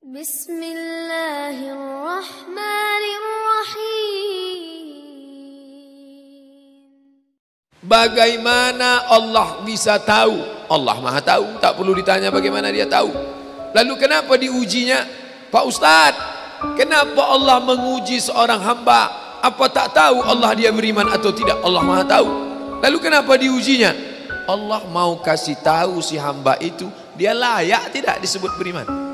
Bismillahirrahmanirrahim. Bagaimana Allah bisa tahu? Allah Maha tahu, tak perlu ditanya bagaimana dia tahu. Lalu kenapa diujinya? Pak Ustaz, kenapa Allah menguji seorang hamba? Apa tak tahu Allah dia beriman atau tidak? Allah Maha tahu. Lalu kenapa diujinya? Allah mau kasih tahu si hamba itu dia layak tidak disebut beriman.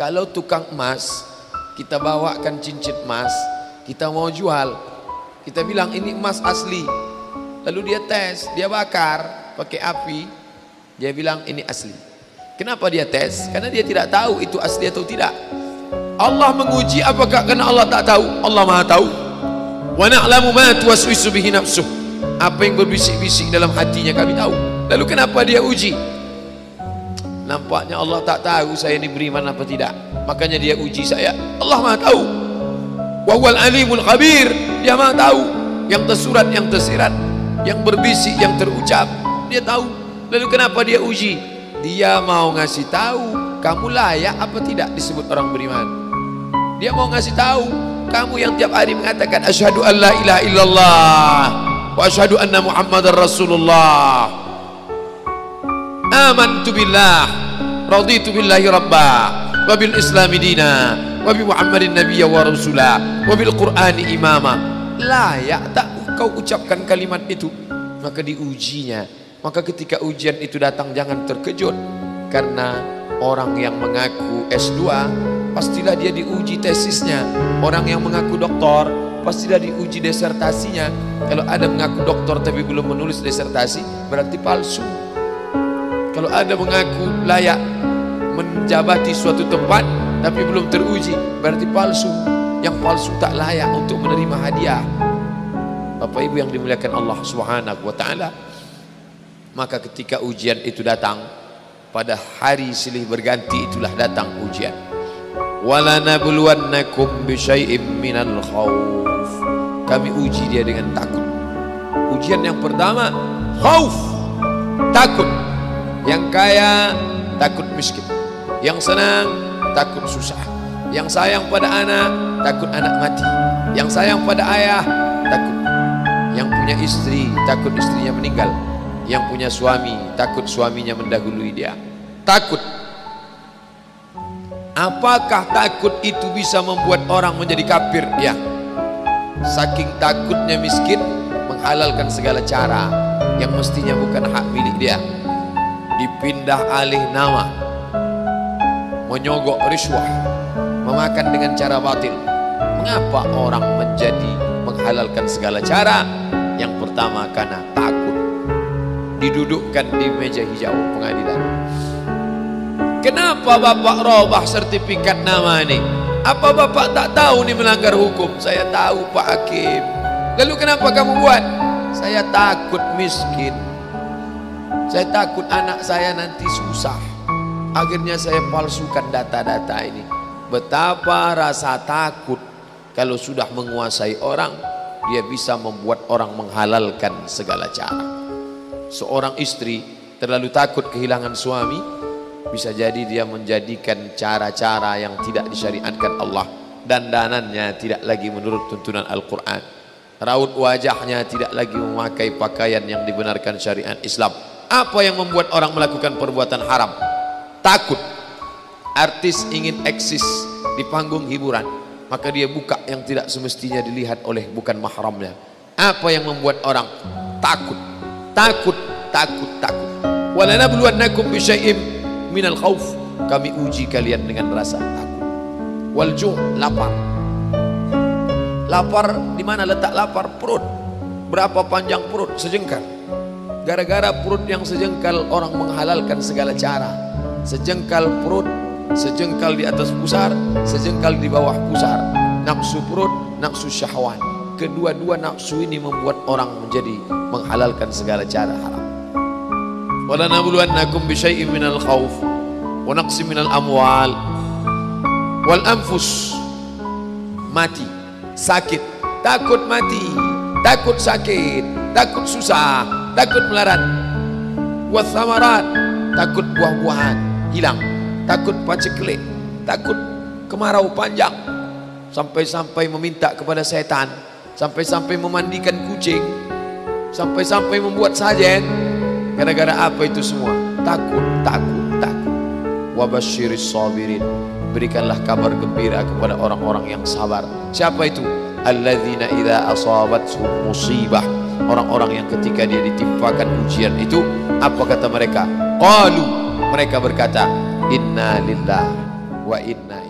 Kalau tukang emas kita bawakan cincin emas, kita mau jual, kita bilang ini emas asli. Lalu dia tes, dia bakar pakai api, dia bilang ini asli. Kenapa dia tes? Karena dia tidak tahu itu asli atau tidak. Allah menguji apakah karena Allah tak tahu? Allah Maha tahu. Wa na'lamu ma tuwaswisu bihi nafsuh. Apa yang berbisik-bisik dalam hatinya kami tahu. Lalu kenapa dia uji? Nampaknya Allah tak tahu saya ini beriman apa tidak. Makanya dia uji saya. Allah Maha tahu. Wa huwal alimul khabir. Dia Maha tahu yang tersurat, yang tersirat, yang berbisik, yang terucap. Dia tahu. Lalu kenapa dia uji? Dia mau ngasih tahu kamu layak apa tidak disebut orang beriman. Dia mau ngasih tahu kamu yang tiap hari mengatakan asyhadu an la ilaha illallah wa asyhadu anna muhammadar rasulullah. Amantu billah. Raditu billahi rabba. Wa bil islami dina. Wa bi muhammadin nabiyya wa rasula. Wa bil qur'ani imama. Layak tak kau ucapkan kalimat itu? Maka diujinya. Maka ketika ujian itu datang jangan terkejut. Karena orang yang mengaku S2 pastilah dia diuji tesisnya. Orang yang mengaku doktor pastilah diuji desertasinya kalau ada mengaku doktor tapi belum menulis desertasi berarti palsu kalau ada mengaku layak menjabati suatu tempat tapi belum teruji berarti palsu. Yang palsu tak layak untuk menerima hadiah. Bapak Ibu yang dimuliakan Allah Subhanahu wa taala maka ketika ujian itu datang pada hari silih berganti itulah datang ujian. Wala nabluwannakum bisyai'im minal khauf kami uji dia dengan takut. Ujian yang pertama khauf takut yang kaya takut miskin. Yang senang takut susah. Yang sayang pada anak takut anak mati. Yang sayang pada ayah takut. Yang punya istri takut istrinya meninggal. Yang punya suami takut suaminya mendahului dia. Takut. Apakah takut itu bisa membuat orang menjadi kafir? Ya. Saking takutnya miskin menghalalkan segala cara yang mestinya bukan hak milik dia dipindah alih nama menyogok riswah memakan dengan cara batil mengapa orang menjadi menghalalkan segala cara? Yang pertama karena takut didudukkan di meja hijau pengadilan. Kenapa bapak robah sertifikat nama ini? Apa bapak tak tahu ini melanggar hukum? Saya tahu pak hakim. Lalu kenapa kamu buat? Saya takut miskin saya takut anak saya nanti susah. Akhirnya saya palsukan data-data ini. Betapa rasa takut kalau sudah menguasai orang dia bisa membuat orang menghalalkan segala cara. Seorang istri terlalu takut kehilangan suami bisa jadi dia menjadikan cara-cara yang tidak disyariatkan Allah. Dan danannya tidak lagi menurut tuntunan Al-Quran. Raut wajahnya tidak lagi memakai pakaian yang dibenarkan syariat Islam apa yang membuat orang melakukan perbuatan haram? Takut. Artis ingin eksis di panggung hiburan maka dia buka yang tidak semestinya dilihat oleh bukan mahramnya. Apa yang membuat orang takut? Takut takut takut. Walanabluwannakum bisyai'im minal khauf kami uji kalian dengan rasa takut. Wal ju' lapar. Lapar di mana letak lapar? Perut. Berapa panjang perut? Sejengkal gara-gara perut yang sejengkal orang menghalalkan segala cara. Sejengkal perut sejengkal di atas pusar sejengkal di bawah pusar. Nafsu perut nafsu syahwan kedua-dua nafsu ini membuat orang menjadi menghalalkan segala cara haram. Wala nabluwannakum bisyai'in minal khawf wa naqsim minal amwal wal anfus. Mati. Sakit. Takut mati. Takut sakit. Takut susah takut melarat. Wa thamarat takut buah-buahan hilang. Takut paceklik takut kemarau panjang. Sampai-sampai meminta kepada setan. Sampai-sampai memandikan kucing. Sampai-sampai membuat sajen. Gara-gara apa itu semua? Takut takut takut. Wabashiris sabirin. Berikanlah kabar gembira kepada orang-orang yang sabar. Siapa itu? Alladzina idza asabatuhum musibah orang-orang yang ketika dia ditimpakan ujian itu apa kata mereka? Qalu. Mereka berkata inna lillah wa inna